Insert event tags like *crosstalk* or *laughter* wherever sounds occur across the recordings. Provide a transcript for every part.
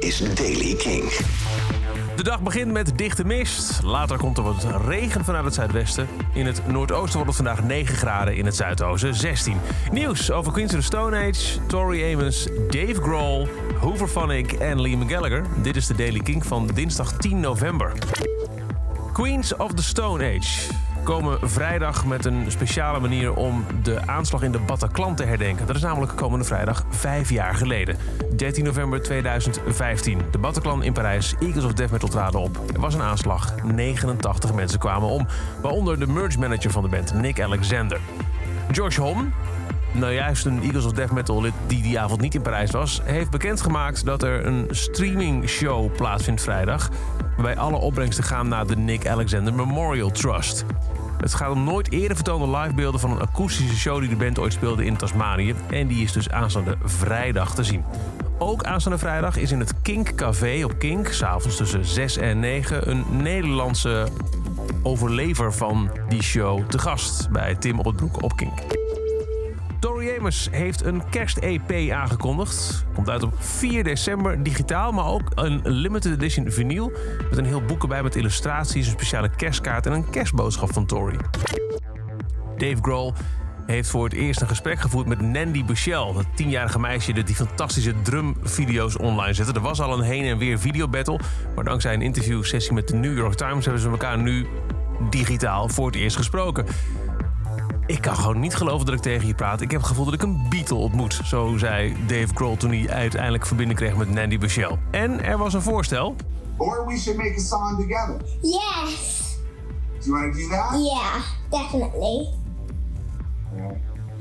is Daily King. De dag begint met dichte mist. Later komt er wat regen vanuit het zuidwesten. In het noordoosten wordt het vandaag 9 graden, in het zuidoosten 16. Nieuws over Queens of the Stone Age, Tori Amos, Dave Grohl, Hoover Phonic en Liam Gallagher. Dit is de Daily King van dinsdag 10 november. Queens of the Stone Age komen vrijdag met een speciale manier om de aanslag in de Bataclan te herdenken. Dat is namelijk komende vrijdag vijf jaar geleden. 13 november 2015. De Bataclan in Parijs, Eagles of Death Metal traden op. Er was een aanslag. 89 mensen kwamen om. Waaronder de merge manager van de band, Nick Alexander. George Hom, nou juist een Eagles of Death Metal lid die die avond niet in Parijs was, heeft bekendgemaakt dat er een streaming show plaatsvindt vrijdag. Waarbij alle opbrengsten gaan naar de Nick Alexander Memorial Trust. Het gaat om nooit eerder vertoonde livebeelden van een akoestische show die de band ooit speelde in Tasmanië. En die is dus aanstaande vrijdag te zien. Ook aanstaande vrijdag is in het Kink Café op Kink, s'avonds tussen 6 en 9, een Nederlandse overlever van die show te gast bij Tim op het Broek op Kink. Tori Amos heeft een kerst-EP aangekondigd. Komt uit op 4 december digitaal, maar ook een limited edition vinyl. Met een heel boek erbij met illustraties, een speciale kerstkaart en een kerstboodschap van Tori. Dave Grohl heeft voor het eerst een gesprek gevoerd met Nandy Bushell, dat tienjarige meisje dat die fantastische drumvideo's online zette. Er was al een heen en weer videobattle, maar dankzij een interviewsessie met de New York Times hebben ze elkaar nu digitaal voor het eerst gesproken. Ik kan gewoon niet geloven dat ik tegen je praat. Ik heb het gevoel dat ik een Beatle ontmoet. Zo zei Dave Grohl toen hij uiteindelijk verbinding kreeg met Nandy Bushell. En er was een voorstel. Or we should make a song together. Yes. Do you want to do that? Yeah, definitely.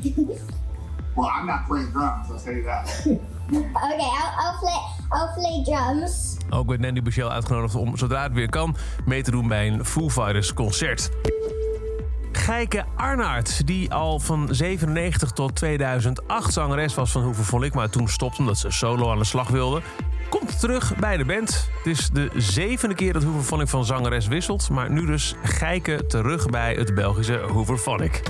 *laughs* Well, I'm not playing drums, I'll tell you that. *laughs* Okay, I'll, I'll play. I'll play drums. Ook werd Nandy Bushell uitgenodigd om, zodra het weer kan, mee te doen bij een Foo Fighters concert. Geike Arnaert, die al van 97 tot 2008 zangeres was van Hoeveel Vond maar toen stopte omdat ze solo aan de slag wilde, komt terug bij de band. Het is de zevende keer dat Hoeveel van zangeres wisselt, maar nu dus Geike terug bij het Belgische Hooverphonic.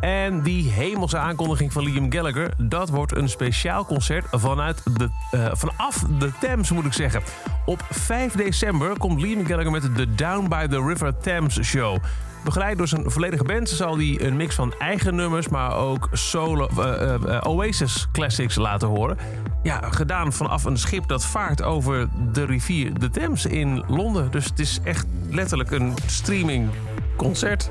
En die hemelse aankondiging van Liam Gallagher, dat wordt een speciaal concert vanuit de, eh, vanaf de Thames, moet ik zeggen. Op 5 december komt Liam Gallagher met de Down by the River Thames show. Begeleid door zijn volledige band zal hij een mix van eigen nummers, maar ook solo eh, eh, Oasis classics laten horen. Ja, gedaan vanaf een schip dat vaart over de rivier de Thames in Londen. Dus het is echt letterlijk een streaming concert.